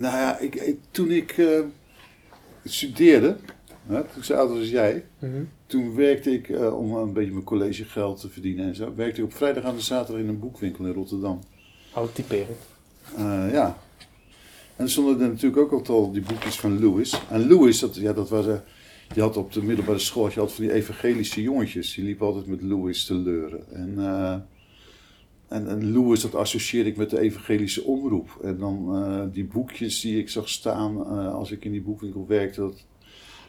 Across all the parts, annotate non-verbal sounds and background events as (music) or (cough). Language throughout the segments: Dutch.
Nou ja, ik, ik- toen ik eh, studeerde, hè, toen ik zo oud was als jij, Mhm. toen werkte ik, eh, om een beetje mijn collegegeld te verdienen en zo, werkte ik op vrijdag aan de zaterdag in een boekwinkel in Rotterdam. Oude typering. Eh, ja. En er stonden er natuurlijk ook altijd al die boekjes van Lewis. En Lewis, dat, ja, dat was, je had op de middelbare school, je had van die evangelische jongetjes, die liepen altijd met Lewis te leuren. En, en, en Lewis, dat associeerde ik met de evangelische omroep. En dan eh, die boekjes die ik zag staan eh, als ik in die boekwinkel werkte, dat,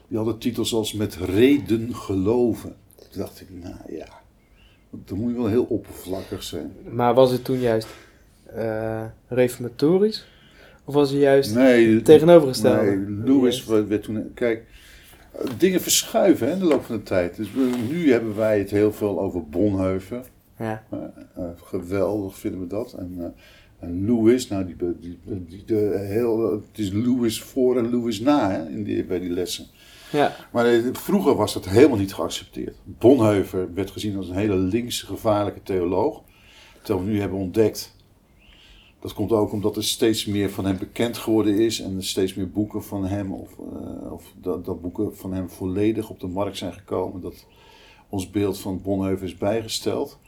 die hadden titels als Met reden geloven. Toen dacht ik, nou ja, dan moet je wel heel oppervlakkig zijn. Maar was het toen juist eh, reformatorisch? Of was het juist Nee, tegenovergestelde? Nee, Lewis werd werd toen. Kijk, dingen verschuiven hè, in de loop van de tijd. Dus we- nu hebben wij het heel veel over Bonhoeffer. Ja. Eh, eh, geweldig vinden we dat. En, eh, en Lewis, nou, die, die, die, de, heel, het is Lewis voor en Lewis na hè, in die, bij die lessen. ja. Maar vroeger was dat helemaal niet geaccepteerd. Bonhoeffer werd gezien als een hele linkse, gevaarlijke theoloog. Terwijl we nu hebben ontdekt. Dat komt ook omdat er steeds meer van hem bekend geworden is. En er steeds meer boeken van hem, of, of dat, dat boeken van hem volledig op de markt zijn gekomen. Dat ons beeld van Bonhoeffer is bijgesteld.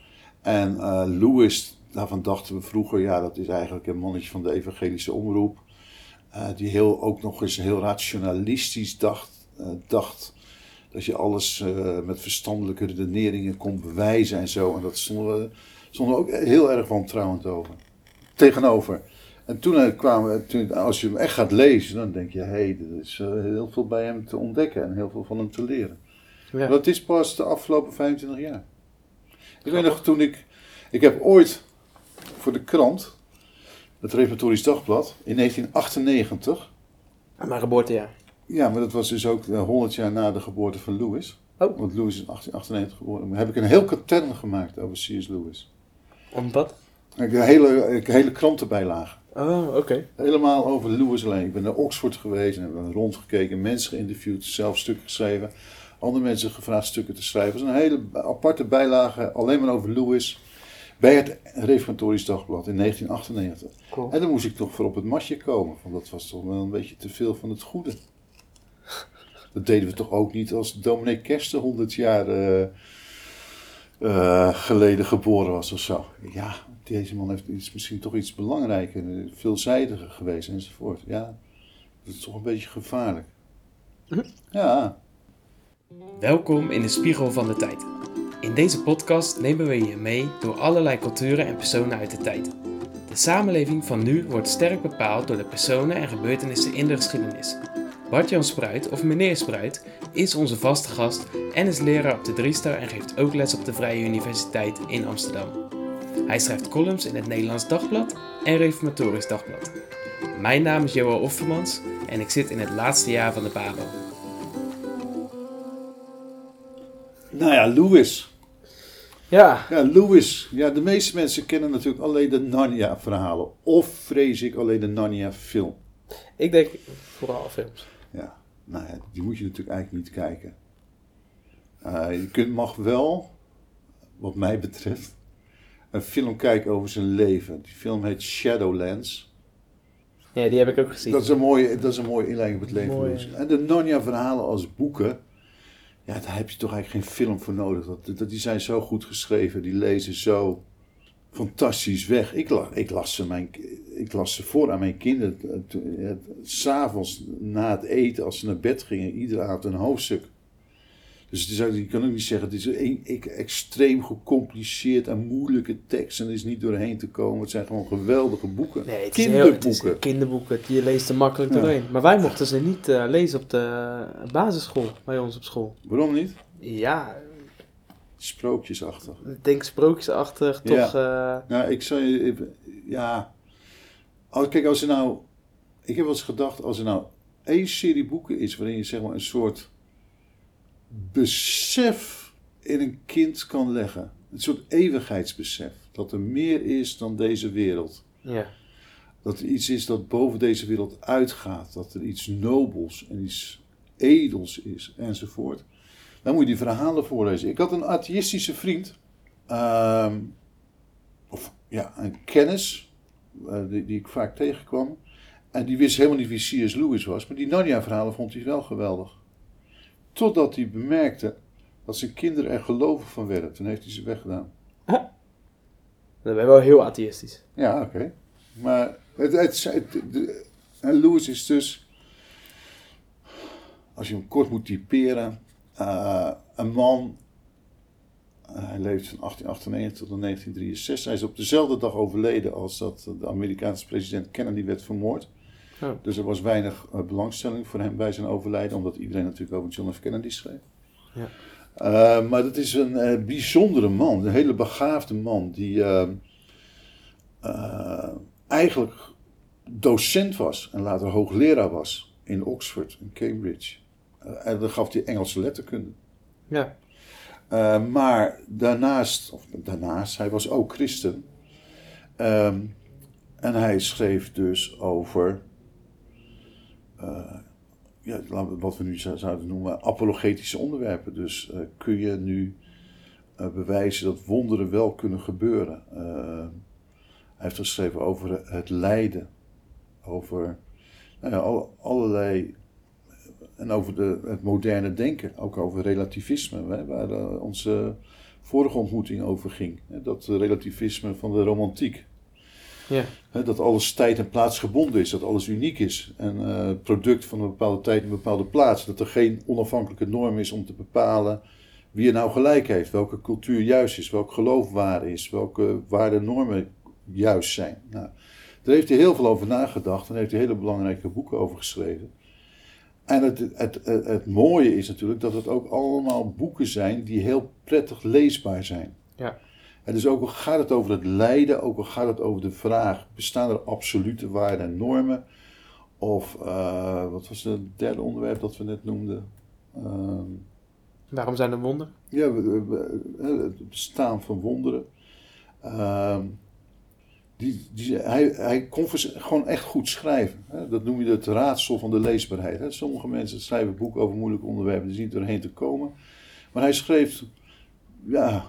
En eh, Lewis, daarvan dachten we vroeger, ja, dat is eigenlijk een mannetje van de evangelische omroep. eh, die heel, ook nog eens heel rationalistisch dacht, eh, dacht dat je alles met verstandelijke redeneringen kon bewijzen en zo. En dat stonden we, stonden we ook heel erg wantrouwend over. Tegenover. En toen kwamen we, toen, als je hem echt gaat lezen, dan denk je, hé, hey, er is heel veel bij hem te ontdekken en heel veel van hem te leren. ja. Dat is pas de afgelopen 25 jaar. Ik weet nog toen ik. Ik heb ooit voor de krant, het Reformatorisch Dagblad, in 1998. Mijn geboortejaar. Ja, maar dat was dus ook eh, 100 jaar na de geboorte van Lewis. Oh. Want Lewis is in 1898 geboren. Maar heb ik een heel katern gemaakt over C.S. Lewis. Omdat? Ik heb een hele, een hele krantenbijlage. Oh, oké. Helemaal over Lewis alleen. Ik ben naar Oxford geweest en heb rondgekeken, mensen geïnterviewd, zelf stukken geschreven. Andere mensen gevraagd stukken te schrijven. Het is een hele aparte bijlage, alleen maar over Lewis. Bij het Reformatorisch Dagblad in 1998. Cool. En dan moest ik toch voor op het matje komen, want dat was toch wel een beetje te veel van het goede. Dat deden we toch ook niet als dominee Kersten 100 jaar eh, eh, geleden geboren was of zo. Ja, deze man heeft iets, misschien toch iets belangrijker, veelzijdiger geweest enzovoort. Ja, dat is toch een beetje gevaarlijk. Ja, Welkom in de Spiegel van de Tijd. In deze podcast nemen we je mee door allerlei culturen en personen uit de tijd. De samenleving van nu wordt sterk bepaald door de personen en gebeurtenissen in de geschiedenis. Bart-Jan Spruit, of meneer Spruit, is onze vaste gast en is leraar op de Driestar en geeft ook les op de Vrije Universiteit in Amsterdam. Hij schrijft columns in het Nederlands Dagblad en Reformatorisch Dagblad. Mijn naam is Johan Offermans en ik zit in het laatste jaar van de BABO. Nou ja, Lewis. Ja. Ja, Lewis. Ja, de meeste mensen kennen natuurlijk alleen de Narnia-verhalen. Of vrees ik alleen de Narnia-film. Ik denk vooral films. Ja, nou ja, die moet je natuurlijk eigenlijk niet kijken. Eh, je kunt, mag wel, wat mij betreft, een film kijken over zijn leven. Die film heet Shadowlands. Ja, die heb ik ook gezien. Dat is een mooie, dat is een mooie inleiding op het leven. Mooi, ja. En de Narnia-verhalen als boeken, ja, daar heb je toch eigenlijk geen film voor nodig. Dat, dat, die zijn zo goed geschreven, die lezen zo fantastisch weg. Ik, ik, las, ze mijn, ik las ze voor aan mijn kinderen. S'avonds na het eten, als ze naar bed gingen, iedere avond een hoofdstuk. Dus het is je kan ook niet zeggen, het is een, ik- extreem gecompliceerd en moeilijke tekst en er is niet doorheen te komen. Het zijn gewoon geweldige boeken. Nee, het is heel- het is Kinderboeken. kinderboeken. Je leest er makkelijk Ja. doorheen. Maar wij mochten ze niet eh, lezen op de basisschool, bij ons op school. Waarom niet? Ja, Sprookjesachtig. ik denk sprookjesachtig, Ja. toch... eh, Nou, ik zou je even, ja. Als, kijk, als er nou, ik heb wel eens gedacht, als er nou één serie boeken is waarin je zeg maar een soort besef in een kind kan leggen. Een soort eeuwigheidsbesef. Dat er meer is dan deze wereld. ja. Dat er iets is dat boven deze wereld uitgaat. Dat er iets nobels en iets edels is enzovoort. Dan moet je die verhalen voorlezen. Ik had een atheïstische vriend. ehm, of ja, een kennis. eh, die, die ik vaak tegenkwam. En die wist helemaal niet wie C.S. Lewis was, maar die Narnia-verhalen vond hij wel geweldig. Totdat hij bemerkte dat zijn kinderen er gelovig van werden. Toen heeft hij ze weggedaan. Dan ben je wel heel atheïstisch. Ja, oké. Maar het, het, het- de- en Lewis is dus, als je hem kort moet typeren, eh, een man. eh, hij leeft van 1898 tot 1963. Hij is op dezelfde dag overleden als dat de Amerikaanse president Kennedy werd vermoord. Dus er was weinig eh, belangstelling voor hem bij zijn overlijden, omdat iedereen natuurlijk over John F. Kennedy schreef. Ja. Eh, maar dat is een eh, bijzondere man, een hele begaafde man, die eh, eh, eigenlijk docent was en later hoogleraar was in Oxford en Cambridge. En dan gaf hij Engelse letterkunde. Ja. Maar daarnaast, of daarnaast, hij was ook christen. Ehm, en hij schreef dus over, ja, laten we- wat we nu zou- zouden noemen, apologetische onderwerpen. Dus eh, kun je nu eh, bewijzen dat wonderen wel kunnen gebeuren. Eh, hij heeft geschreven over het lijden, over nou ja, al- allerlei en over de, het moderne denken, ook over relativisme, hè, waar eh, onze vorige ontmoeting over ging. Hè, dat relativisme van de romantiek. Ja. Dat alles tijd en plaats gebonden is, dat alles uniek is. En eh, product van een bepaalde tijd en een bepaalde plaats. Dat er geen onafhankelijke norm is om te bepalen wie er nou gelijk heeft. Welke cultuur juist is, welk geloof waar is, welke waarden en normen juist zijn. Nou, daar heeft hij heel veel over nagedacht en heeft hij hele belangrijke boeken over geschreven. En het, het, het, het mooie is natuurlijk dat het ook allemaal boeken zijn die heel prettig leesbaar zijn. Ja. En dus ook al gaat het over het lijden, ook al gaat het over de vraag: bestaan er absolute waarden en normen? Of eh, wat was het derde onderwerp dat we net noemden? Ehm, Waarom zijn er wonderen? ja, het bestaan van wonderen. Ehm, die, die, hij, hij kon gewoon echt goed schrijven. Hè? Dat noem je het raadsel van de leesbaarheid. Hè? Sommige mensen schrijven boeken over moeilijke onderwerpen, die zien niet doorheen te komen. Maar hij schreef ja,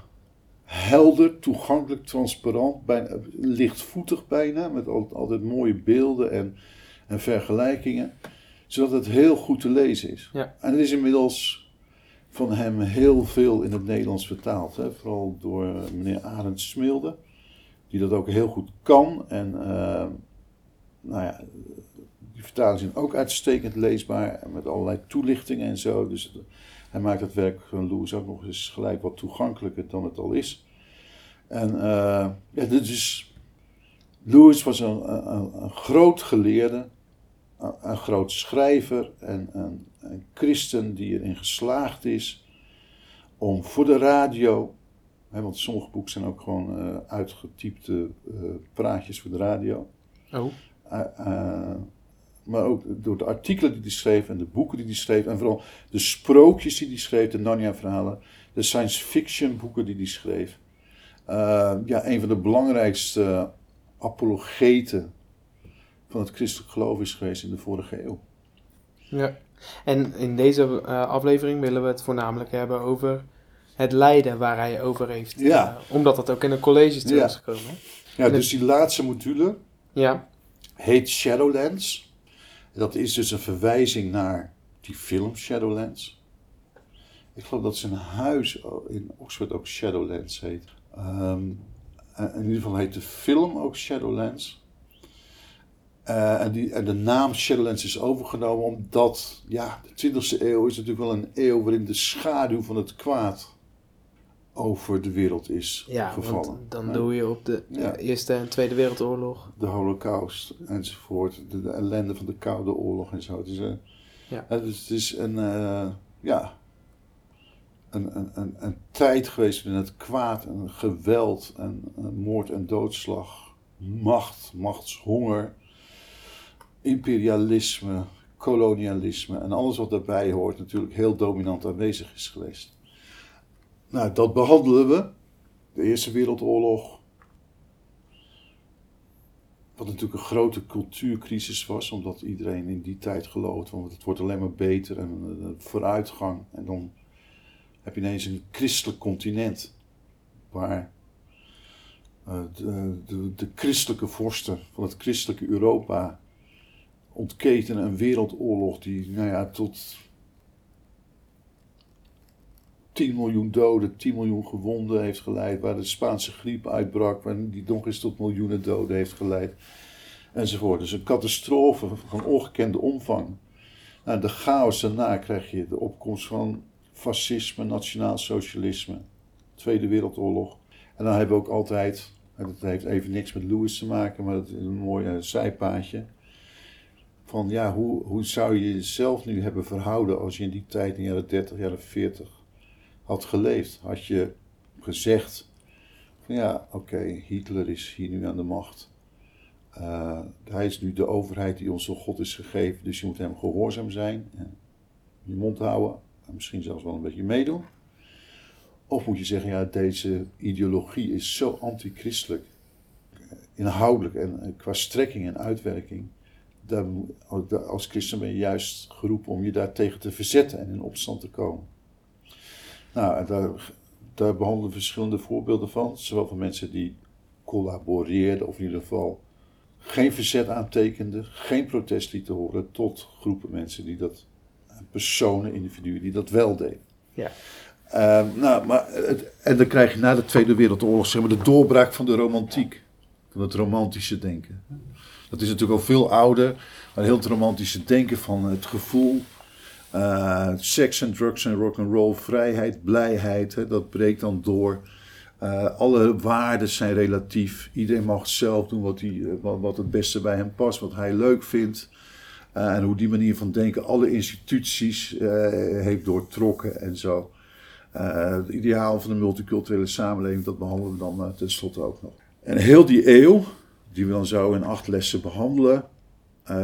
helder, toegankelijk, transparant, bijna, lichtvoetig bijna, met altijd, mooie beelden en, en vergelijkingen. Zodat het heel goed te lezen is. Ja. En het is inmiddels van hem heel veel in het Nederlands vertaald. Hè? Vooral door eh, meneer Arend Smilde, die dat ook heel goed kan. En eh, nou ja, die vertalingen zijn ook uitstekend leesbaar, met allerlei toelichtingen en zo. Dus hij maakt het werk van Lewis ook nog eens gelijk wat toegankelijker dan het al is. En eh, ja, dit is. Lewis was een, een, een groot geleerde, een, een groot schrijver en een, een christen die erin geslaagd is om voor de radio, hè, want sommige boeken zijn ook gewoon eh, uitgetypte eh, praatjes voor de radio, Oh. Maar ook door de artikelen die hij schreef en de boeken die hij schreef. En vooral de sprookjes die hij schreef, de Narnia-verhalen. De science fiction boeken die hij schreef. Eh, ja, een van de belangrijkste apologeten van het christelijk geloof is geweest in de vorige eeuw. Ja. En in deze eh, aflevering willen we het voornamelijk hebben over het lijden waar hij over heeft. Ja. Eh, omdat dat ook in een college terug is gekomen. Ja, dus die laatste module Ja. heet Shadowlands. Dat is dus een verwijzing naar die film Shadowlands. Ik geloof dat zijn huis in Oxford ook Shadowlands heet. Ehm, en in ieder geval heet de film ook Shadowlands. Eh, en, die, en de naam Shadowlands is overgenomen omdat, ja, de 20e eeuw is natuurlijk wel een eeuw waarin de schaduw van het kwaad over de wereld is Ja, gevallen. want dan doe je op de Ja. Eerste en Tweede Wereldoorlog. de holocaust enzovoort, de, de ellende van de Koude Oorlog en zo. Het is, Ja. het is, het is een, eh, ja, een, een, een, een tijd geweest waarin het kwaad en geweld en, en moord en doodslag, macht, machtshonger, imperialisme, kolonialisme en alles wat daarbij hoort natuurlijk heel dominant aanwezig is geweest. Nou, dat behandelen we. De Eerste Wereldoorlog, wat natuurlijk een grote cultuurcrisis was, omdat iedereen in die tijd geloofde, want het wordt alleen maar beter en eh, vooruitgang. En dan heb je ineens een christelijk continent, waar eh, de, de, de christelijke vorsten van het christelijke Europa ontketenen een wereldoorlog die nou ja, tot 10 miljoen doden, 10 miljoen gewonden heeft geleid. Waar de Spaanse griep uitbrak, waar die nog eens tot miljoenen doden heeft geleid. Enzovoort. Dus een catastrofe van ongekende omvang. Nou, de chaos daarna krijg je de opkomst van fascisme, nationaal socialisme, Tweede Wereldoorlog. En dan hebben we ook altijd, dat heeft even niks met Lewis te maken, maar dat is een mooi uh, zijpaadje. Van ja, hoe, hoe zou je jezelf nu hebben verhouden als je in die tijd, in de jaren 30, jaren 40, had geleefd? Had je gezegd van ja, oké, Hitler is hier nu aan de macht. Uh, hij is nu de overheid die ons door God is gegeven, dus je moet hem gehoorzaam zijn. En je mond houden, en misschien zelfs wel een beetje meedoen. Of moet je zeggen, ja, deze ideologie is zo antichristelijk, inhoudelijk en qua strekking en uitwerking. Daar, als christen ben je juist geroepen om je daartegen te verzetten en in opstand te komen. Nou, daar, daar behandelen we verschillende voorbeelden van. Zowel van mensen die collaboreerden, of in ieder geval geen verzet aantekenden, geen protest lieten horen, tot groepen mensen die dat, personen, individuen die dat wel deden. Ja. Uh, nou, maar het, en dan krijg je na de Tweede Wereldoorlog zeg maar, de doorbraak van de romantiek. Van het romantische denken. Dat is natuurlijk al veel ouder. Maar heel het romantische denken van het gevoel. Uh, seks en drugs en rock and roll, vrijheid, blijheid. Hè, dat breekt dan door. Uh, alle waarden zijn relatief. Iedereen mag zelf doen wat, hij, wat, wat het beste bij hem past, wat hij leuk vindt. En hoe die manier van denken alle instituties heeft doortrokken en zo. Het ideaal van de multiculturele samenleving, dat behandelen we dan tenslotte ook nog. En heel die eeuw, die we dan zo in acht lessen behandelen,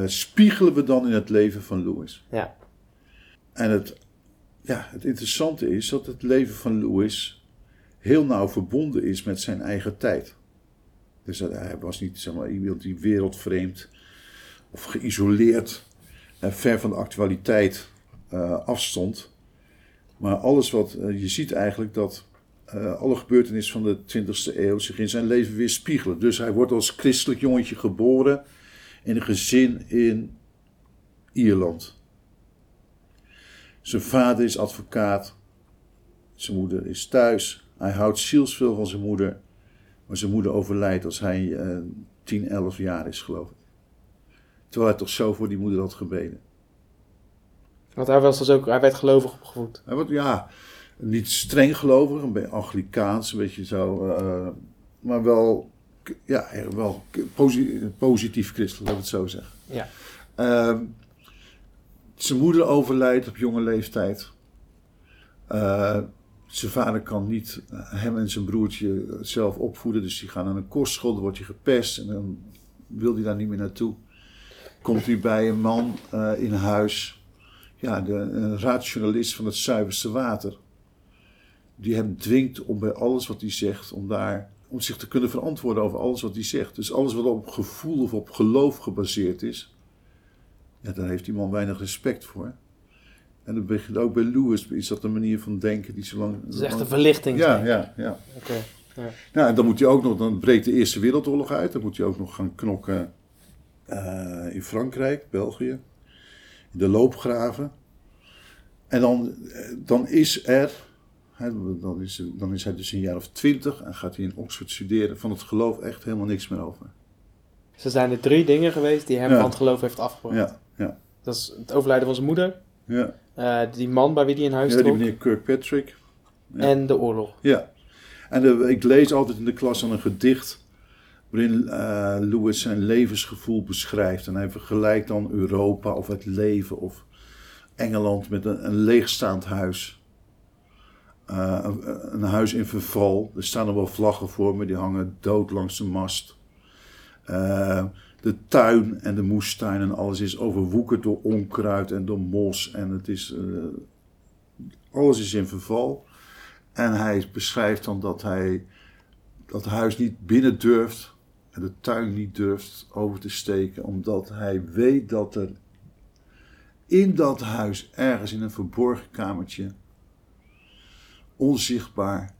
spiegelen we dan in het leven van Lewis. Ja. En het, ja, het interessante is dat het leven van Lewis heel nauw verbonden is met zijn eigen tijd. Dus hij was niet zeg maar, iemand die wereldvreemd of geïsoleerd en ver van de actualiteit afstond. Maar alles wat uh, je ziet eigenlijk dat uh, alle gebeurtenissen van de 20e eeuw zich in zijn leven weer spiegelen. Dus hij wordt als christelijk jongetje geboren in een gezin in Ierland. Zijn vader is advocaat, zijn moeder is thuis. Hij houdt zielsveel van zijn moeder, maar zijn moeder overlijdt als hij uh, 10, 11 jaar is, geloof ik. Terwijl hij toch zo voor die moeder had gebeden. Want hij, was dus ook, hij werd gelovig opgevoed. Hij wordt, ja, niet streng gelovig, een beetje Anglikaans, een beetje zo. Uh, maar wel, ja, wel positief christelijk, laat ik het zo zeggen. Ja. Uh, zijn moeder overlijdt op jonge leeftijd. Uh, zijn vader kan niet hem en zijn broertje zelf opvoeden, dus die gaan naar een kostschool, dan wordt hij gepest en dan wil hij daar niet meer naartoe. Komt hij bij een man uh, in huis ja, de, een rationalist van het zuiverste water. Die hem dwingt om bij alles wat hij zegt, om, daar, om zich te kunnen verantwoorden over alles wat hij zegt. Dus alles wat op gevoel of op geloof gebaseerd is, ja, daar heeft die man weinig respect voor. En dat begint ook bij Lewis, is dat een manier van denken die zo lang... Het is echt een verlichting. Ja, ja, ja. Oké. Okay. Ja. Nou, en dan moet hij ook nog, dan breekt de Eerste Wereldoorlog uit, dan moet hij ook nog gaan knokken uh, in Frankrijk, België de loopgraven. En dan, dan is er, hè, dan, is, dan is hij dus een jaar of twintig en gaat hij in Oxford studeren, van het geloof echt helemaal niks meer over. Ze zijn er drie dingen geweest die hem Ja. van het geloof heeft afgebracht. Ja, Dat is het overlijden van zijn moeder, ja. eh, die man bij wie hij in huis ja die trok meneer Kirkpatrick. ja. en de oorlog. Ja. En de- ik lees altijd in de klas dan een gedicht waarin eh, Lewis zijn levensgevoel beschrijft. En hij vergelijkt dan Europa of het leven of Engeland met een, een leegstaand huis. Eh, een, een huis in verval. Er staan er wel vlaggen voor, maar die hangen dood langs de mast. Eh, de tuin en de moestuin en alles is overwoekerd door onkruid en door mos. En het is, eh, alles is in verval. En hij beschrijft dan dat hij dat huis niet binnen durft en de tuin niet durft over te steken, omdat hij weet dat er in dat huis, ergens in een verborgen kamertje, onzichtbaar,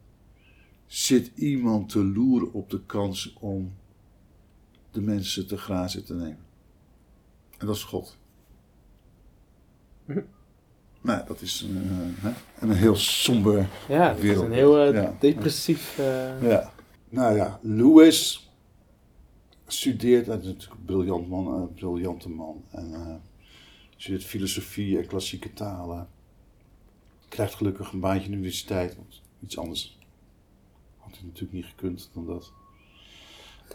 zit iemand te loeren op de kans om de mensen te grazen te nemen. En dat is God. Hm. Nou, dat is eh, hè, een heel somber Ja, is wereld. een heel eh, Ja. depressief... eh, Ja. Nou ja, Lewis studeert, hij is natuurlijk een briljant man, een briljante man. En eh, studeert filosofie en klassieke talen. Krijgt gelukkig een baantje in de universiteit, want iets anders had hij natuurlijk niet gekund dan dat.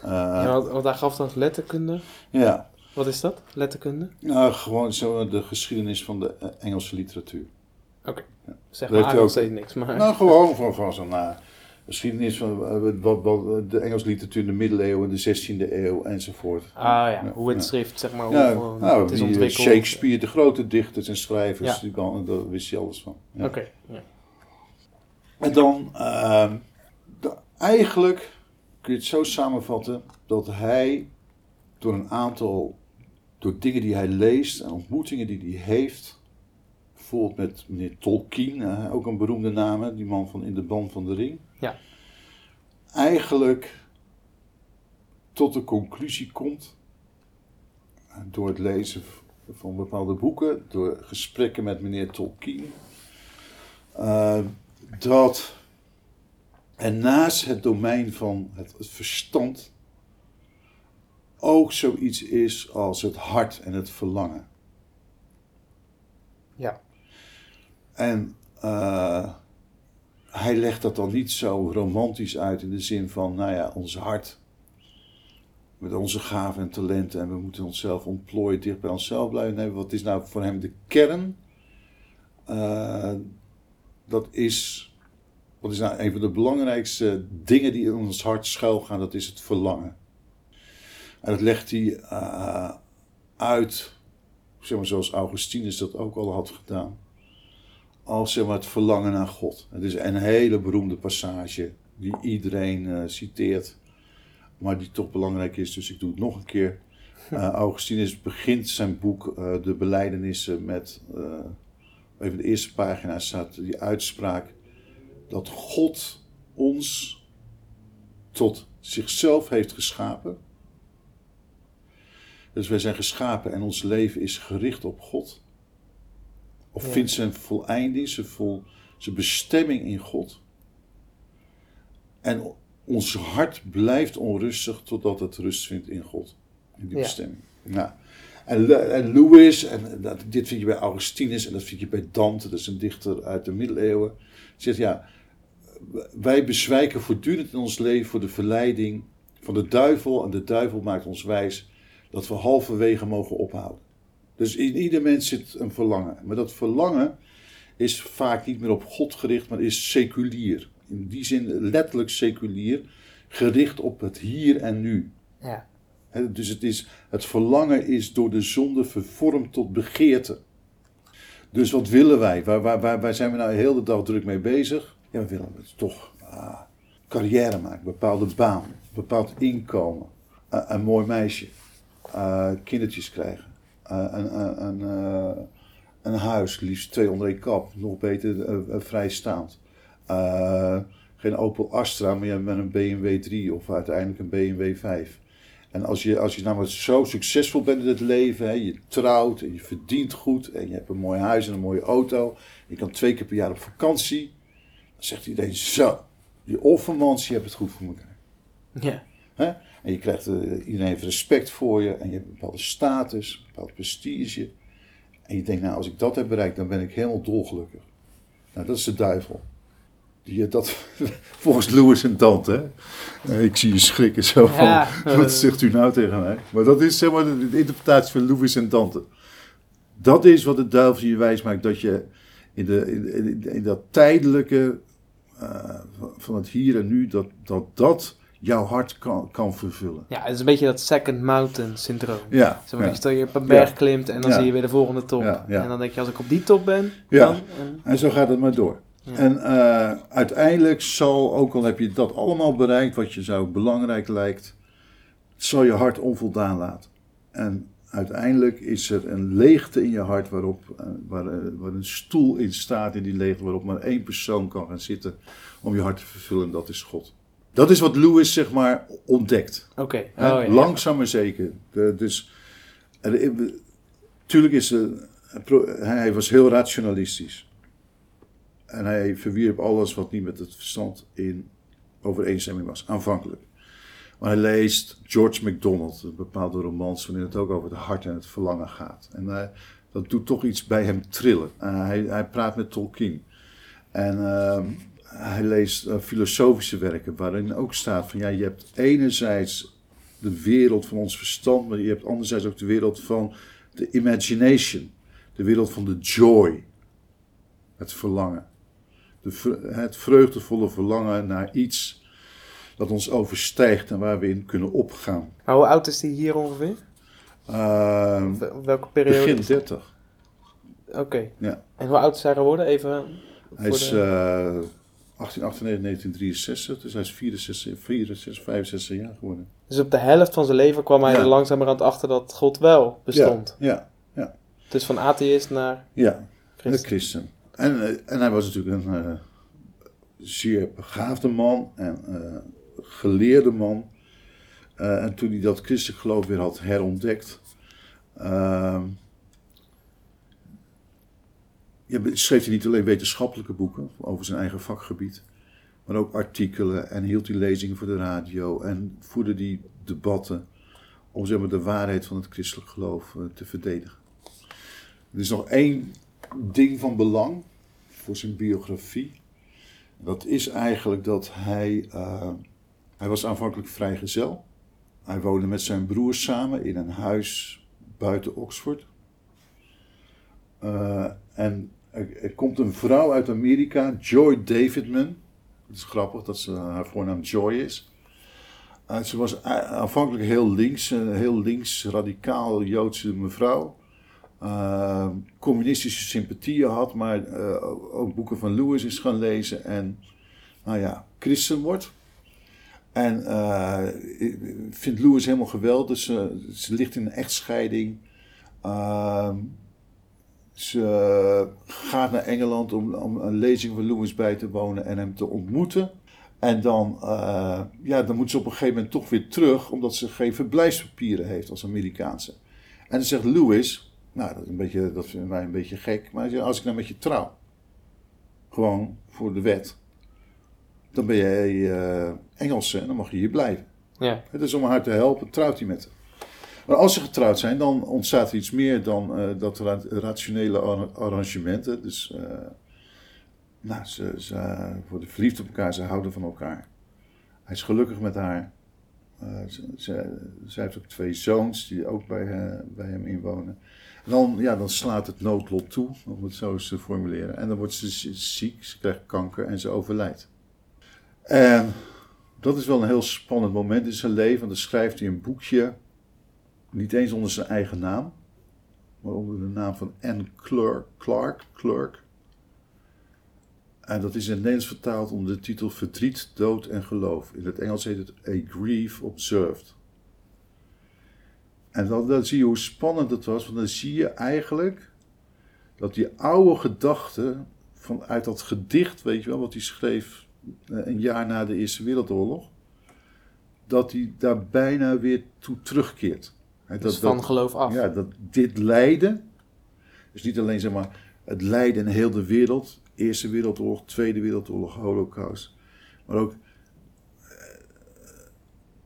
Eh, ja, want, hij gaf dan letterkunde. ja, Wat is dat? Letterkunde? nou, gewoon zo de geschiedenis van de eh, Engelse literatuur. Zeg Dat maar nog ook. steeds niks, maar... Nou, gewoon van, van zo'n eh, geschiedenis van wat, wat, de Engelse literatuur in de middeleeuwen, de 16e eeuw enzovoort. ah ja, Ja, hoe het ja. schrift, zeg maar, Ja, hoe, nou, het is die, ontwikkeld. Shakespeare, de grote dichters en schrijvers, die kan, daar wist je alles van. Oké, ja. En dan, ehm, de- eigenlijk kun je het zo samenvatten dat hij door een aantal, door dingen die hij leest en ontmoetingen die hij heeft, bijvoorbeeld met meneer Tolkien, ook een beroemde naam, die man van In de Band van de Ring, Ja. eigenlijk tot de conclusie komt, door het lezen van bepaalde boeken, door gesprekken met meneer Tolkien, eh, dat er naast het domein van het, het verstand ook zoiets is als het hart en het verlangen. Ja. En eh, hij legt dat dan niet zo romantisch uit in de zin van, nou ja, ons hart met onze gaven en talenten en we moeten onszelf ontplooien, dicht bij onszelf blijven. Nee, wat is nou voor hem de kern? Eh, dat is, wat is nou een van de belangrijkste dingen die in ons hart schuilgaan, dat is het verlangen. En dat legt hij eh, uit, zeg maar zoals Augustinus dat ook al had gedaan, als zeg maar, het verlangen naar God. Het is een hele beroemde passage die iedereen eh, citeert, maar die toch belangrijk is, dus ik doe het nog een keer. Eh, Augustinus begint zijn boek De Belijdenissen met, even de eerste pagina staat die uitspraak, dat God ons tot zichzelf heeft geschapen. Dus wij zijn geschapen en ons leven is gericht op God. Of Ja. vindt zijn voleinding, zijn, vol, zijn bestemming in God. En ons hart blijft onrustig totdat het rust vindt in God. In die Ja. bestemming. Nou, en, en Lewis, en dat, dit vind je bij Augustinus en dat vind je bij Dante, dat is een dichter uit de middeleeuwen. Zegt ja, wij bezwijken voortdurend in ons leven voor de verleiding van de duivel. En de duivel maakt ons wijs dat we halverwege mogen ophouden. Dus in ieder mens zit een verlangen. Maar dat verlangen is vaak niet meer op God gericht, maar is seculier. In die zin letterlijk seculier, gericht op het hier en nu. Ja. Dus het, is, het verlangen is door de zonde vervormd tot begeerte. Dus wat willen wij? Waar, waar, waar, zijn we nou heel de dag druk mee bezig? Ja, we willen toch ah, carrière maken, bepaalde baan, bepaald inkomen, eh, een mooi meisje, eh, kindertjes krijgen, eh, een, een, een, huis, liefst twee onder één kap, nog beter vrijstaand. Geen Opel Astra, maar met een BMW 3 of uiteindelijk een BMW 5. En als je, als je namelijk zo succesvol bent in het leven, hè, je trouwt en je verdient goed en je hebt een mooi huis en een mooie auto, je kan twee keer per jaar op vakantie, dan zegt iedereen zo, die offermans, je hebt het goed voor elkaar. Ja. Hè? En je krijgt, eh, iedereen heeft respect voor je en je hebt een bepaalde status, een bepaald prestige. En je denkt, nou als ik dat heb bereikt, dan ben ik helemaal dolgelukkig. Nou, dat is de duivel. Die, eh, dat, (laughs) volgens Lewis en Dante. Hè? Eh, Ik zie je schrikken zo van, Ja, wat zegt u nou tegen mij? Maar dat is zeg maar de, de interpretatie van Lewis en Dante. Dat is wat de duivel je wijs maakt, dat je in, de, in, dat tijdelijke eh, van- het hier en nu, dat dat, dat jouw hart kan, kan vervullen. ja, het is een beetje dat second mountain syndroom. Ja, Zeg maar, ja. Stel je op een berg klimt en dan Ja. zie je weer de volgende top. Ja. En dan denk je, als ik op die top ben, dan... En, En zo gaat het maar door. Ja. En eh, uiteindelijk zal, ook al heb je dat allemaal bereikt, wat je zou belangrijk lijkt, zal je hart onvoldaan laten. En uiteindelijk is er een leegte in je hart waarop, eh, waar, eh, waar een stoel in staat in die leegte, waarop maar één persoon kan gaan zitten om je hart te vervullen, en dat is God. Dat is wat Lewis zeg maar ontdekt. Oké. Hè? Oh, ja. Langzaam maar zeker. De- dus er- tuurlijk is hij was heel rationalistisch. En hij verwierp alles wat niet met het verstand in overeenstemming was, aanvankelijk. Maar hij leest George MacDonald, bepaalde romans waarin het ook over het hart en het verlangen gaat. En uh, dat doet toch iets bij hem trillen. Uh, hij, hij, praat met Tolkien. En uh, hij leest eh, filosofische werken waarin ook staat van ja, je hebt enerzijds de wereld van ons verstand, maar je hebt anderzijds ook de wereld van de imagination. De wereld van de joy. Het verlangen. De, het vreugdevolle verlangen naar iets dat ons overstijgt en waar we in kunnen opgaan. Maar hoe oud is hij hier ongeveer? Uh, welke periode? Begin 30. Oké. Okay. Ja. En hoe oud is hij geworden? Even hij is de... uh, 1898, 1963, dus hij is 64, 64, 65 jaar geworden. Dus op de helft van zijn leven kwam hij Ja. er langzamerhand achter dat God wel bestond. Ja, ja, Dus van atheïst naar ja. Christen. En, eh, en hij was natuurlijk een eh, zeer begaafde man en eh, geleerde man. Eh, en toen hij dat christelijk geloof weer had herontdekt, ehm, schreef hij niet alleen wetenschappelijke boeken over zijn eigen vakgebied, maar ook artikelen en hield hij lezingen voor de radio en voerde die debatten om zeg maar, de waarheid van het christelijk geloof te verdedigen. Er is nog één ding van belang voor zijn biografie. Dat is eigenlijk dat hij, eh, hij was aanvankelijk vrijgezel. Hij woonde met zijn broers samen in een huis buiten Oxford. Eh, en er, komt een vrouw uit Amerika, Joy Davidman. Het is grappig dat ze, haar voornaam Joy is. Eh, ze was aanvankelijk heel links, een heel links, radicaal Joodse mevrouw. Eh, communistische sympathieën had, maar eh, ook boeken van Lewis is gaan lezen en, nou ja, christen wordt. En eh, vindt Lewis helemaal geweldig. Ze, ze ligt in een echtscheiding. Ehm, ze gaat naar Engeland om, om een lezing van Lewis bij te wonen en hem te ontmoeten. En dan, ja, dan moet ze op een gegeven moment toch weer terug, omdat ze geen verblijfspapieren heeft als Amerikaanse. En dan zegt Lewis, nou, dat, is een beetje, dat vinden wij een beetje gek, maar als ik nou met je trouw, gewoon voor de wet, dan ben jij eh Engelse en dan mag je hier blijven. Ja. Het is om haar te helpen, trouwt hij met haar. Maar als ze getrouwd zijn, dan ontstaat er iets meer dan eh, dat ra- rationele ar- arrangementen. Dus eh, nou, ze, ze worden verliefd op elkaar, ze houden van elkaar. Hij is gelukkig met haar. Ze, ze, zij heeft ook twee zoons die ook bij, bij hem inwonen. Dan, ja, dan slaat het noodlot toe, om het zo eens te formuleren. En dan wordt ze ziek, ze krijgt kanker en ze overlijdt. En dat is wel een heel spannend moment in zijn leven. Want dan schrijft hij een boekje, niet eens onder zijn eigen naam, maar onder de naam van Anne Clark. Clark, Clark. En dat is in het Nederlands vertaald onder de titel Verdriet, Dood en Geloof. In het Engels heet het A Grief Observed. En dan, dan zie je hoe spannend het was, want dan zie je eigenlijk dat die oude gedachten vanuit dat gedicht, weet je wel, wat hij schreef eh, een jaar na de Eerste Wereldoorlog, dat hij daar bijna weer toe terugkeert. Dus van geloof af. ja, dat dit lijden, dus niet alleen zeg maar het lijden in heel de wereld, Eerste Wereldoorlog, Tweede Wereldoorlog, Holocaust, maar ook eh,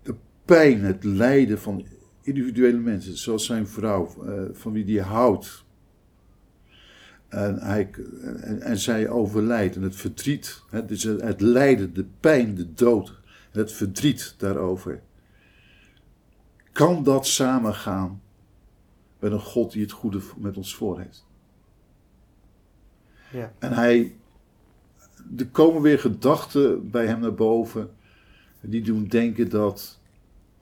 de pijn, het lijden van individuele mensen, zoals zijn vrouw, eh, van wie die houdt. En, hij, en, en zij overlijdt en het verdriet, hè, dus het, het lijden, de pijn, de dood, het verdriet daarover. Kan dat samengaan met een God die het goede met ons voor heeft? Ja. En hij, er komen weer gedachten bij hem naar boven, die doen denken dat,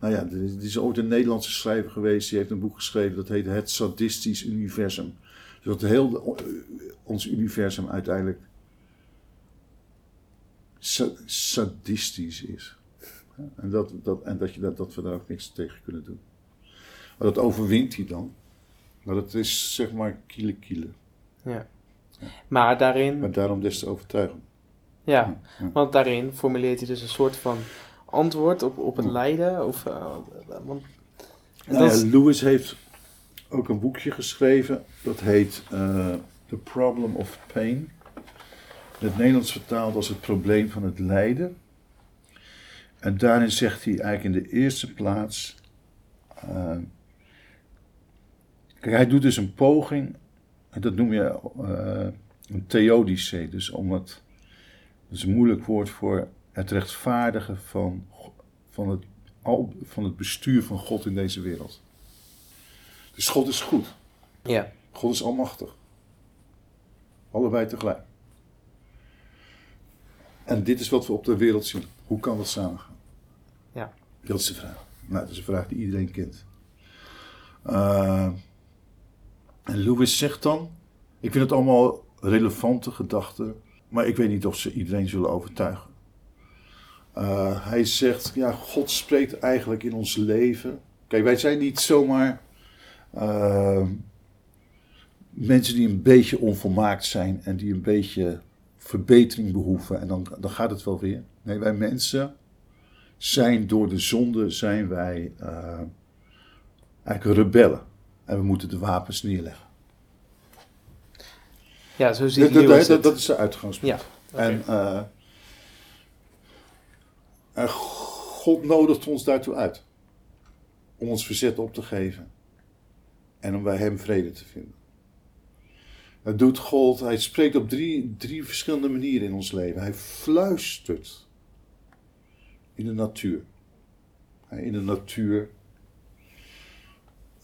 nou ja, er is, ooit een Nederlandse schrijver geweest, die heeft een boek geschreven dat heet Het Sadistisch Universum. Dus dat heel de- ons universum uiteindelijk sa- sadistisch is. En, dat, dat, en dat, je, dat, dat we daar ook niks tegen kunnen doen. Maar dat overwint hij dan. Maar dat is zeg maar kiele kiele. Ja. Maar daarin, Maar daarom des te overtuigen. ja, Ja. want daarin formuleert hij dus een soort van antwoord op, op het lijden. Of, want, Nou dat ja, is- Lewis heeft ook een boekje geschreven. Dat heet eh, The Problem of Pain. In het Nederlands vertaald als het probleem van het lijden. En daarin zegt hij eigenlijk in de eerste plaats. eh, kijk, hij doet dus een poging. En dat noem je eh, een theodice. Dus om het. Dat is een moeilijk woord voor het rechtvaardigen van, van, het, van het bestuur van God in deze wereld. Dus God is goed. Ja. God is almachtig. Allebei tegelijk. En dit is wat we op de wereld zien. Hoe kan dat samengaan? Ja. Dat is de vraag. Nou, dat is een vraag die iedereen kent. Eh, en Lewis zegt dan: Ik vind het allemaal relevante gedachten, maar ik weet niet of ze iedereen zullen overtuigen. Eh, hij zegt: Ja, God spreekt eigenlijk in ons leven. Kijk, wij zijn niet zomaar. eh, mensen die een beetje onvolmaakt zijn en die een beetje verbetering behoeven en dan, dan gaat het wel weer. Nee, wij mensen zijn door de zonde zijn wij eh, eigenlijk rebellen. En we moeten de wapens neerleggen. Ja, zo ziet Dat, dat, dat, dat is de uitgangspunt. Ja. En, en God nodigt ons daartoe uit. Om ons verzet op te geven. En om bij Hem vrede te vinden. Dat doet God. Hij spreekt op drie, drie verschillende manieren in ons leven. Hij fluistert. In de natuur. In de natuur.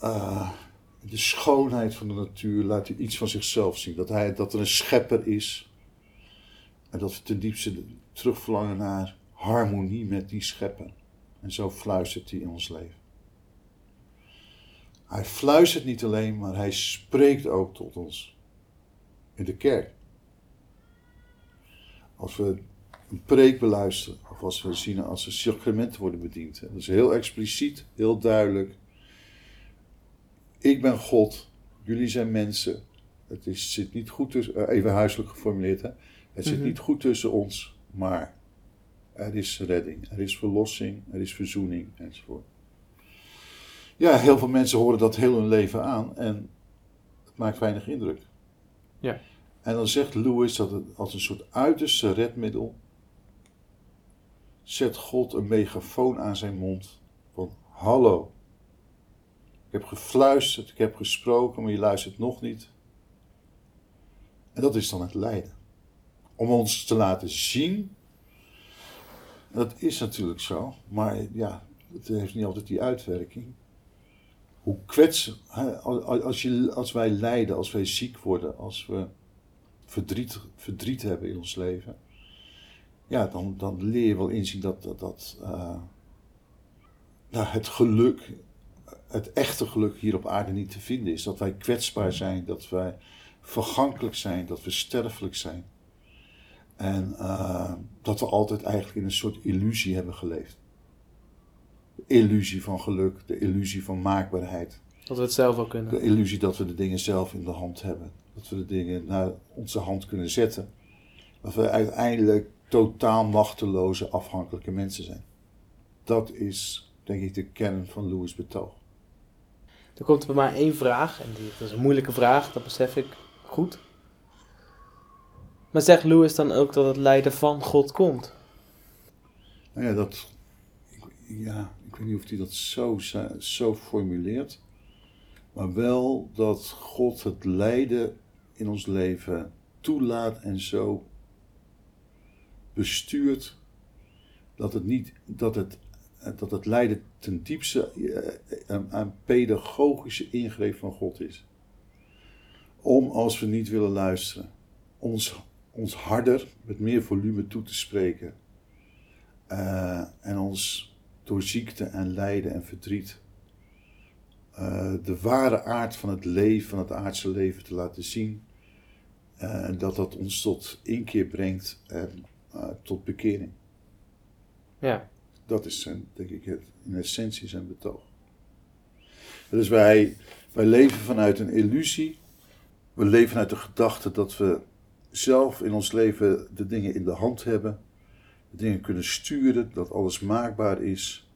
eh, de schoonheid van de natuur laat hij iets van zichzelf zien. Dat, hij, dat er een schepper is. En dat we ten diepste terugverlangen naar harmonie met die schepper. En zo fluistert hij in ons leven. Hij fluistert niet alleen, maar hij spreekt ook tot ons. In de kerk. Als we een preek beluisteren, of als we zien als er sacramenten worden bediend. Dat is heel expliciet, heel duidelijk. Ik ben God, jullie zijn mensen. Het is, zit niet goed tussen, eh, even huiselijk geformuleerd hè. Het zit Mhm. niet goed tussen ons, maar er is redding, er is verlossing, er is verzoening enzovoort. Ja, heel veel mensen horen dat heel hun leven aan en het maakt weinig indruk. Ja. En dan zegt Lewis dat het als een soort uiterste redmiddel zet God een megafoon aan zijn mond van hallo. Ik heb gefluisterd, ik heb gesproken, maar je luistert nog niet. En dat is dan het lijden. Om ons te laten zien. Dat is natuurlijk zo, maar ja, het heeft niet altijd die uitwerking. Hoe kwetsen, hè, als, als wij lijden, als wij ziek worden, als we verdriet, verdriet hebben in ons leven, ja, dan, dan leer je wel inzien dat, dat, dat eh, nou, het geluk, het echte geluk hier op aarde niet te vinden is. Dat wij kwetsbaar zijn, dat wij vergankelijk zijn, dat we sterfelijk zijn. En eh, dat we altijd eigenlijk in een soort illusie hebben geleefd. De illusie van geluk, de illusie van maakbaarheid. Dat we het zelf wel kunnen. De illusie dat we de dingen zelf in de hand hebben. Dat we de dingen naar onze hand kunnen zetten. Dat we uiteindelijk totaal machteloze, afhankelijke mensen zijn. Dat is, denk ik, de kern van Louis' betoog. Er komt bij mij één vraag, en die, dat is een moeilijke vraag, dat besef ik goed. Maar zegt Lewis dan ook dat het lijden van God komt? Nou ja, dat, ja, ik weet niet of hij dat zo, zo formuleert. Maar wel dat God het lijden in ons leven toelaat en zo bestuurt. Dat het, niet, dat het, dat het lijden ten diepste eh, een, een pedagogische ingreep van God is. Om als we niet willen luisteren, ons, ons harder, met meer volume toe te spreken. Eh, en ons door ziekte en lijden en verdriet eh, de ware aard van het leven, van het aardse leven te laten zien. Eh, En dat dat ons tot inkeer brengt en tot bekering. Ja, Dat is zijn, denk ik het, in essentie zijn betoog. Dus wij, wij leven vanuit een illusie. We leven vanuit de gedachte dat we zelf in ons leven de dingen in de hand hebben. De dingen kunnen sturen, dat alles maakbaar is.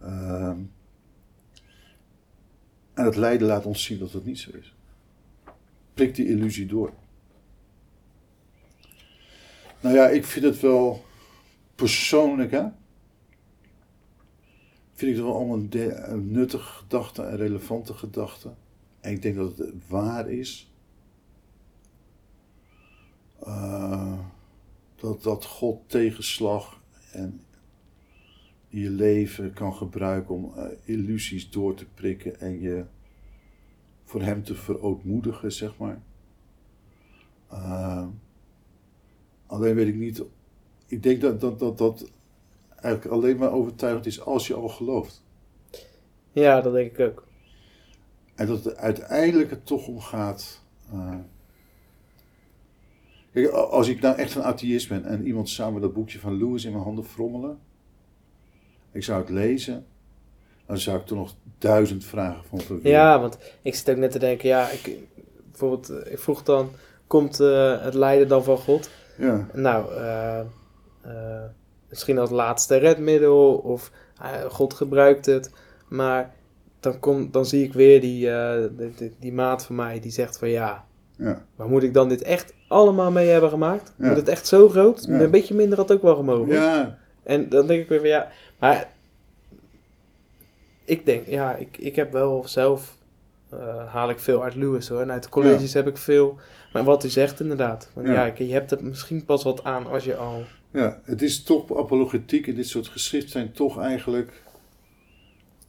Ehm, En het lijden laat ons zien dat het niet zo is. Prik die illusie door. Nou ja, ik vind het wel persoonlijk, hè. Vind ik het wel allemaal de- nuttige gedachten en relevante gedachten. En ik denk dat het waar is. Dat, dat God tegenslag en je leven kan gebruiken om eh, illusies door te prikken en je voor hem te verootmoedigen, zeg maar. Eh, alleen weet ik niet. Ik denk dat dat, dat dat eigenlijk alleen maar overtuigend is als je al gelooft. Ja, dat denk ik ook. En dat het uiteindelijk er toch om gaat. eh, Kijk, als ik nou echt een atheïst ben en iemand zou me dat boekje van Lewis in mijn handen frommelen. Ik zou het lezen. Dan zou ik er nog duizend vragen van verweer. Ja, want ik zit ook net te denken, ja, ik, bijvoorbeeld, eh, ik vroeg dan, komt eh, het lijden dan van God? Ja, Nou, eh, misschien als laatste redmiddel of God gebruikt het, maar dan, kom, dan zie ik weer die, die, die, die maat van mij die zegt van ja, ja, maar moet ik dan dit echt allemaal mee hebben gemaakt? Ja. Moet het echt zo groot? Ja. Een beetje minder had ook wel gemogen. ja, En dan denk ik weer van ja, maar ik denk, ja, ik, ik heb wel zelf, eh, haal ik veel uit Lewis hoor. En uit de colleges heb ik veel, maar wat u zegt inderdaad. Want Ja. je hebt er misschien pas wat aan als je al... ja. Het is toch apologetiek en dit soort geschriften zijn toch eigenlijk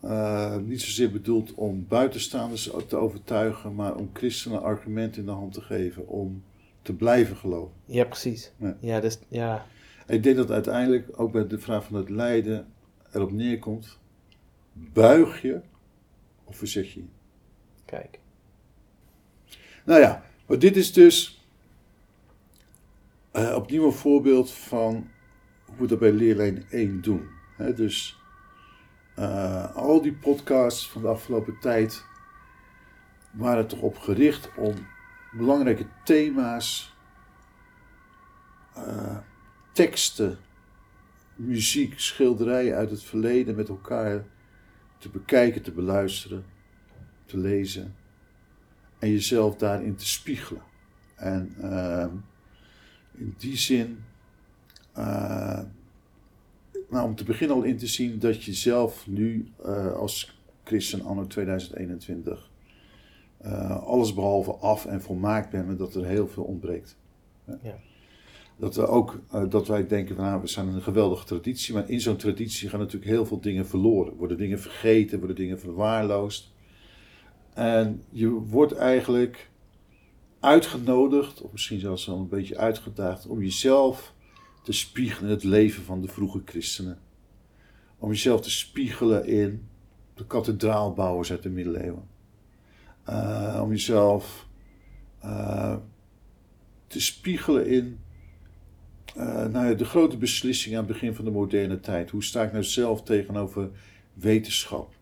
eh, niet zozeer bedoeld om buitenstaanders te overtuigen, maar om christenen argumenten in de hand te geven om te blijven geloven. Ja, precies. Ja. Ja, dus, ja. Ik denk dat uiteindelijk ook bij de vraag van het lijden erop neerkomt: buig je of verzet je kijk. Nou ja, maar dit is dus eh, opnieuw een voorbeeld van hoe we dat bij leerlijn 1 doen. Dus eh, al die podcasts van de afgelopen tijd waren toch op gericht om belangrijke thema's, eh, teksten, muziek, schilderijen uit het verleden met elkaar te bekijken, te beluisteren, te lezen en jezelf daarin te spiegelen. En ehm, in die zin, eh, nou, om te beginnen al in te zien dat je zelf nu eh, als christen anno 2021 eh, alles behalve af en volmaakt bent, maar dat er heel veel ontbreekt. Ja. Dat, we ook, eh, dat wij denken van nou, we zijn een geweldige traditie, maar in zo'n traditie gaan natuurlijk heel veel dingen verloren. Worden dingen vergeten, worden dingen verwaarloosd. En je wordt eigenlijk uitgenodigd, of misschien zelfs wel een beetje uitgedaagd, om jezelf te spiegelen in het leven van de vroege christenen. Om jezelf te spiegelen in de kathedraalbouwers uit de middeleeuwen. Eh, om jezelf eh, te spiegelen in eh, nou ja, de grote beslissing aan het begin van de moderne tijd. Hoe sta ik nou zelf tegenover wetenschap,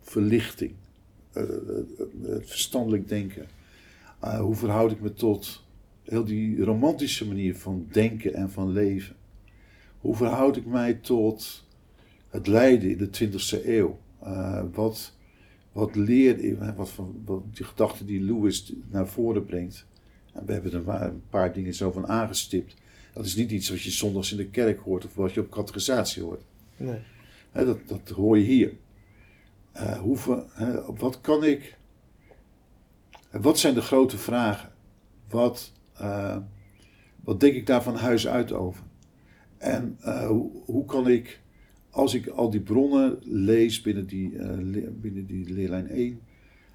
verlichting, het verstandelijk denken? Hoe verhoud ik me tot heel die romantische manier van denken en van leven? Hoe verhoud ik mij tot het lijden in de 20e eeuw? Uh, wat, wat leer ik, wat, van, wat die gedachten die Lewis naar voren brengt? En we hebben er een paar dingen zo van aangestipt. Dat is niet iets wat je zondags in de kerk hoort of wat je op catechisatie hoort. Nee. He, dat, dat hoor je hier. Uh, hoe, he, wat kan ik wat zijn de grote vragen? Wat, uh, wat denk ik daar van huis uit over? En uh, hoe, kan ik, als ik al die bronnen lees binnen die, le binnen die leerlijn 1,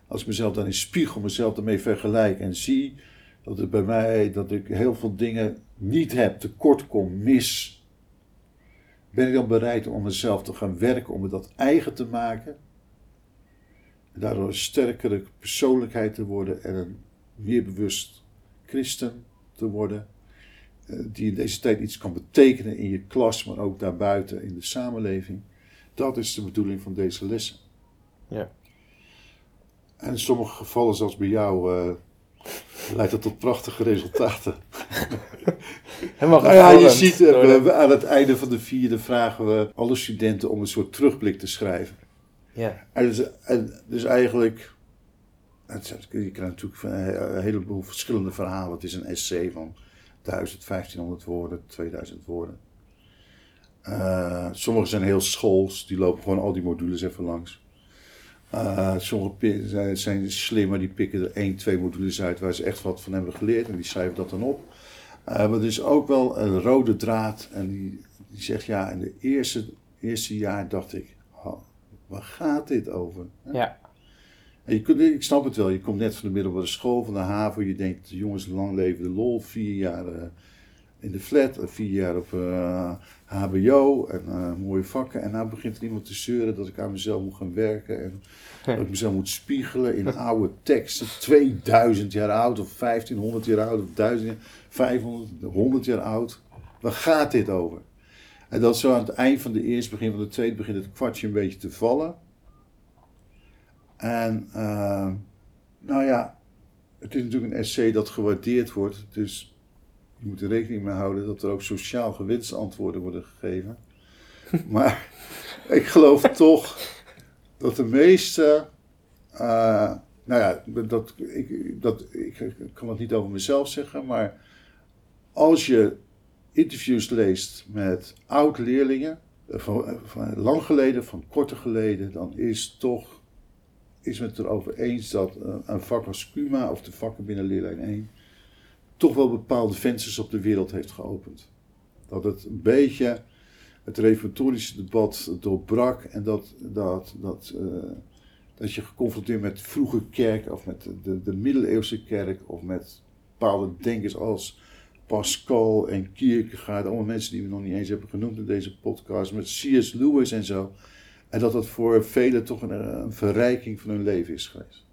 als ik mezelf dan in spiegel, mezelf daarmee vergelijk en zie dat het bij mij, dat ik heel veel dingen niet heb, tekort kom, mis, ben ik dan bereid om mezelf te gaan werken, om me dat eigen te maken? En daardoor een sterkere persoonlijkheid te worden en een meer bewust christen te worden. Die in deze tijd iets kan betekenen in je klas, maar ook daarbuiten in de samenleving. Dat is de bedoeling van deze lessen. Ja. En in sommige gevallen, zoals bij jou, uh, leidt dat tot prachtige resultaten. (laughs) Helemaal nou ja, je ziet, we, aan het einde van de vierde vragen we alle studenten om een soort terugblik te schrijven. Ja. En dus, en dus eigenlijk, je krijgt natuurlijk een heleboel verschillende verhalen. Het is een essay van 1000, 1500 woorden, 2000 woorden. Eh, sommige zijn heel schools, die lopen gewoon al die modules even langs. Eh, sommige zijn, slimmer, die pikken er één, twee modules uit waar ze echt wat van hebben geleerd en die schrijven dat dan op. Eh, maar er is ook wel een rode draad en die, die zegt ja, in de eerste, eerste jaar dacht ik, waar gaat dit over? Ja. En je kunt, ik snap het wel, je komt net van de middelbare school, van de haven, je denkt, jongens, lang leven de lol, vier jaar eh, in de flat, eh, vier jaar op HBO en eh, mooie vakken. En nou begint er iemand te zeuren dat ik aan mezelf moet gaan werken en dat ik mezelf moet spiegelen in oude teksten, (laughs) 2000 jaar oud of 1500 jaar oud of 1000 jaar, 500, 100 jaar oud. Waar gaat dit over? En dat zo aan het eind van de eerste, begin van de tweede, begint het kwartje een beetje te vallen. En eh, nou ja, het is natuurlijk een essay dat gewaardeerd wordt. Dus je moet er rekening mee houden dat er ook sociaal gewenste antwoorden worden gegeven. (laughs) maar ik geloof toch dat de meeste. eh, nou ja, dat, ik, dat, ik, kan het niet over mezelf zeggen, maar als je interviews leest met oud-leerlingen, eh, van, van lang geleden, van korter geleden, dan is toch is het erover eens dat eh, een vak als Cuma of de vakken binnen leerlijn 1 toch wel bepaalde vensters op de wereld heeft geopend. Dat het een beetje het reformatorische debat doorbrak en dat, dat, dat, eh, dat je geconfronteerd met vroege kerk of met de, de middeleeuwse kerk of met bepaalde denkers als Pascal en Kierkegaard, allemaal mensen die we nog niet eens hebben genoemd in deze podcast, met C.S. Lewis en zo. En dat dat voor velen toch een, een verrijking van hun leven is geweest.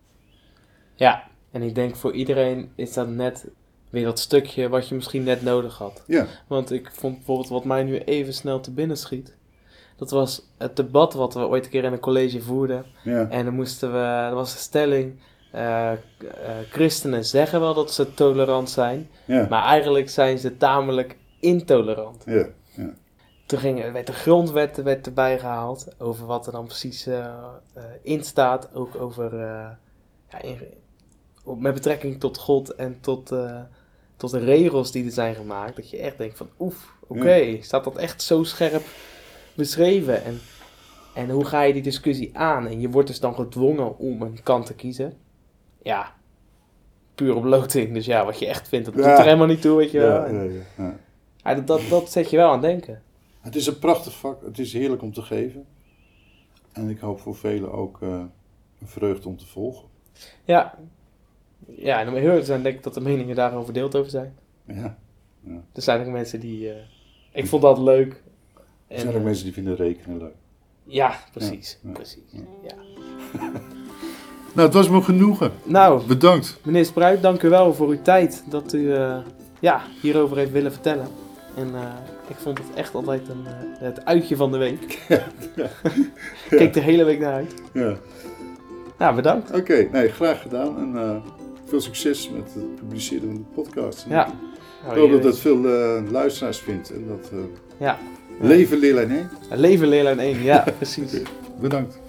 Ja, en ik denk voor iedereen is dat net weer dat stukje wat je misschien net nodig had. Ja, Want ik vond bijvoorbeeld wat mij nu even snel te binnen schiet. Dat was het debat wat we ooit een keer in een college voerden. ja, En dan moesten we, er was een stelling. eh, eh, christenen zeggen wel dat ze tolerant zijn, ja, maar eigenlijk zijn ze tamelijk intolerant. ja, Toen ging, werd de grondwet werd erbij gehaald over wat er dan precies eh, eh, in staat. Ook over, eh, ja, in- met betrekking tot God en tot, tot de regels die er zijn gemaakt. Dat je echt denkt van oef, oké, staat dat echt zo scherp beschreven? En, en hoe ga je die discussie aan? En je wordt dus dan gedwongen om een kant te kiezen. Ja, puur op loting. Dus ja, wat je echt vindt, dat Ja. doet er helemaal niet toe, weet je wel. ja, ja, ja, ja. ja, dat, dat, dat zet je wel aan het denken. Het is een prachtig vak. Het is heerlijk om te geven. En ik hoop voor velen ook eh, een vreugde om te volgen. Ja. Ja, en om heel te zijn denk ik dat de meningen daarover verdeeld over zijn. Ja. Er zijn ook mensen die... eh, ik vond dat leuk. Er En, zijn ook eh, mensen die vinden rekenen leuk. Ja, precies. Ja, ja, precies. ja. Ja. (laughs) Nou, het was me genoegen. Nou, Bedankt. meneer Spruit, dank u wel voor uw tijd dat u ja, hierover heeft willen vertellen. En eh, ik vond het echt altijd een, eh, het uitje van de week. (laughs) Ik keek de hele week naar uit. Ja. Nou, bedankt. Oké, nee, graag gedaan. En eh, veel succes met het publiceren van de podcast. Ja. Ik Nou, hoop dat dat veel luisteraars vindt. En dat Ja. leven leerlijn 1. Leven leerlijn 1, ja, (laughs) precies. Bedankt.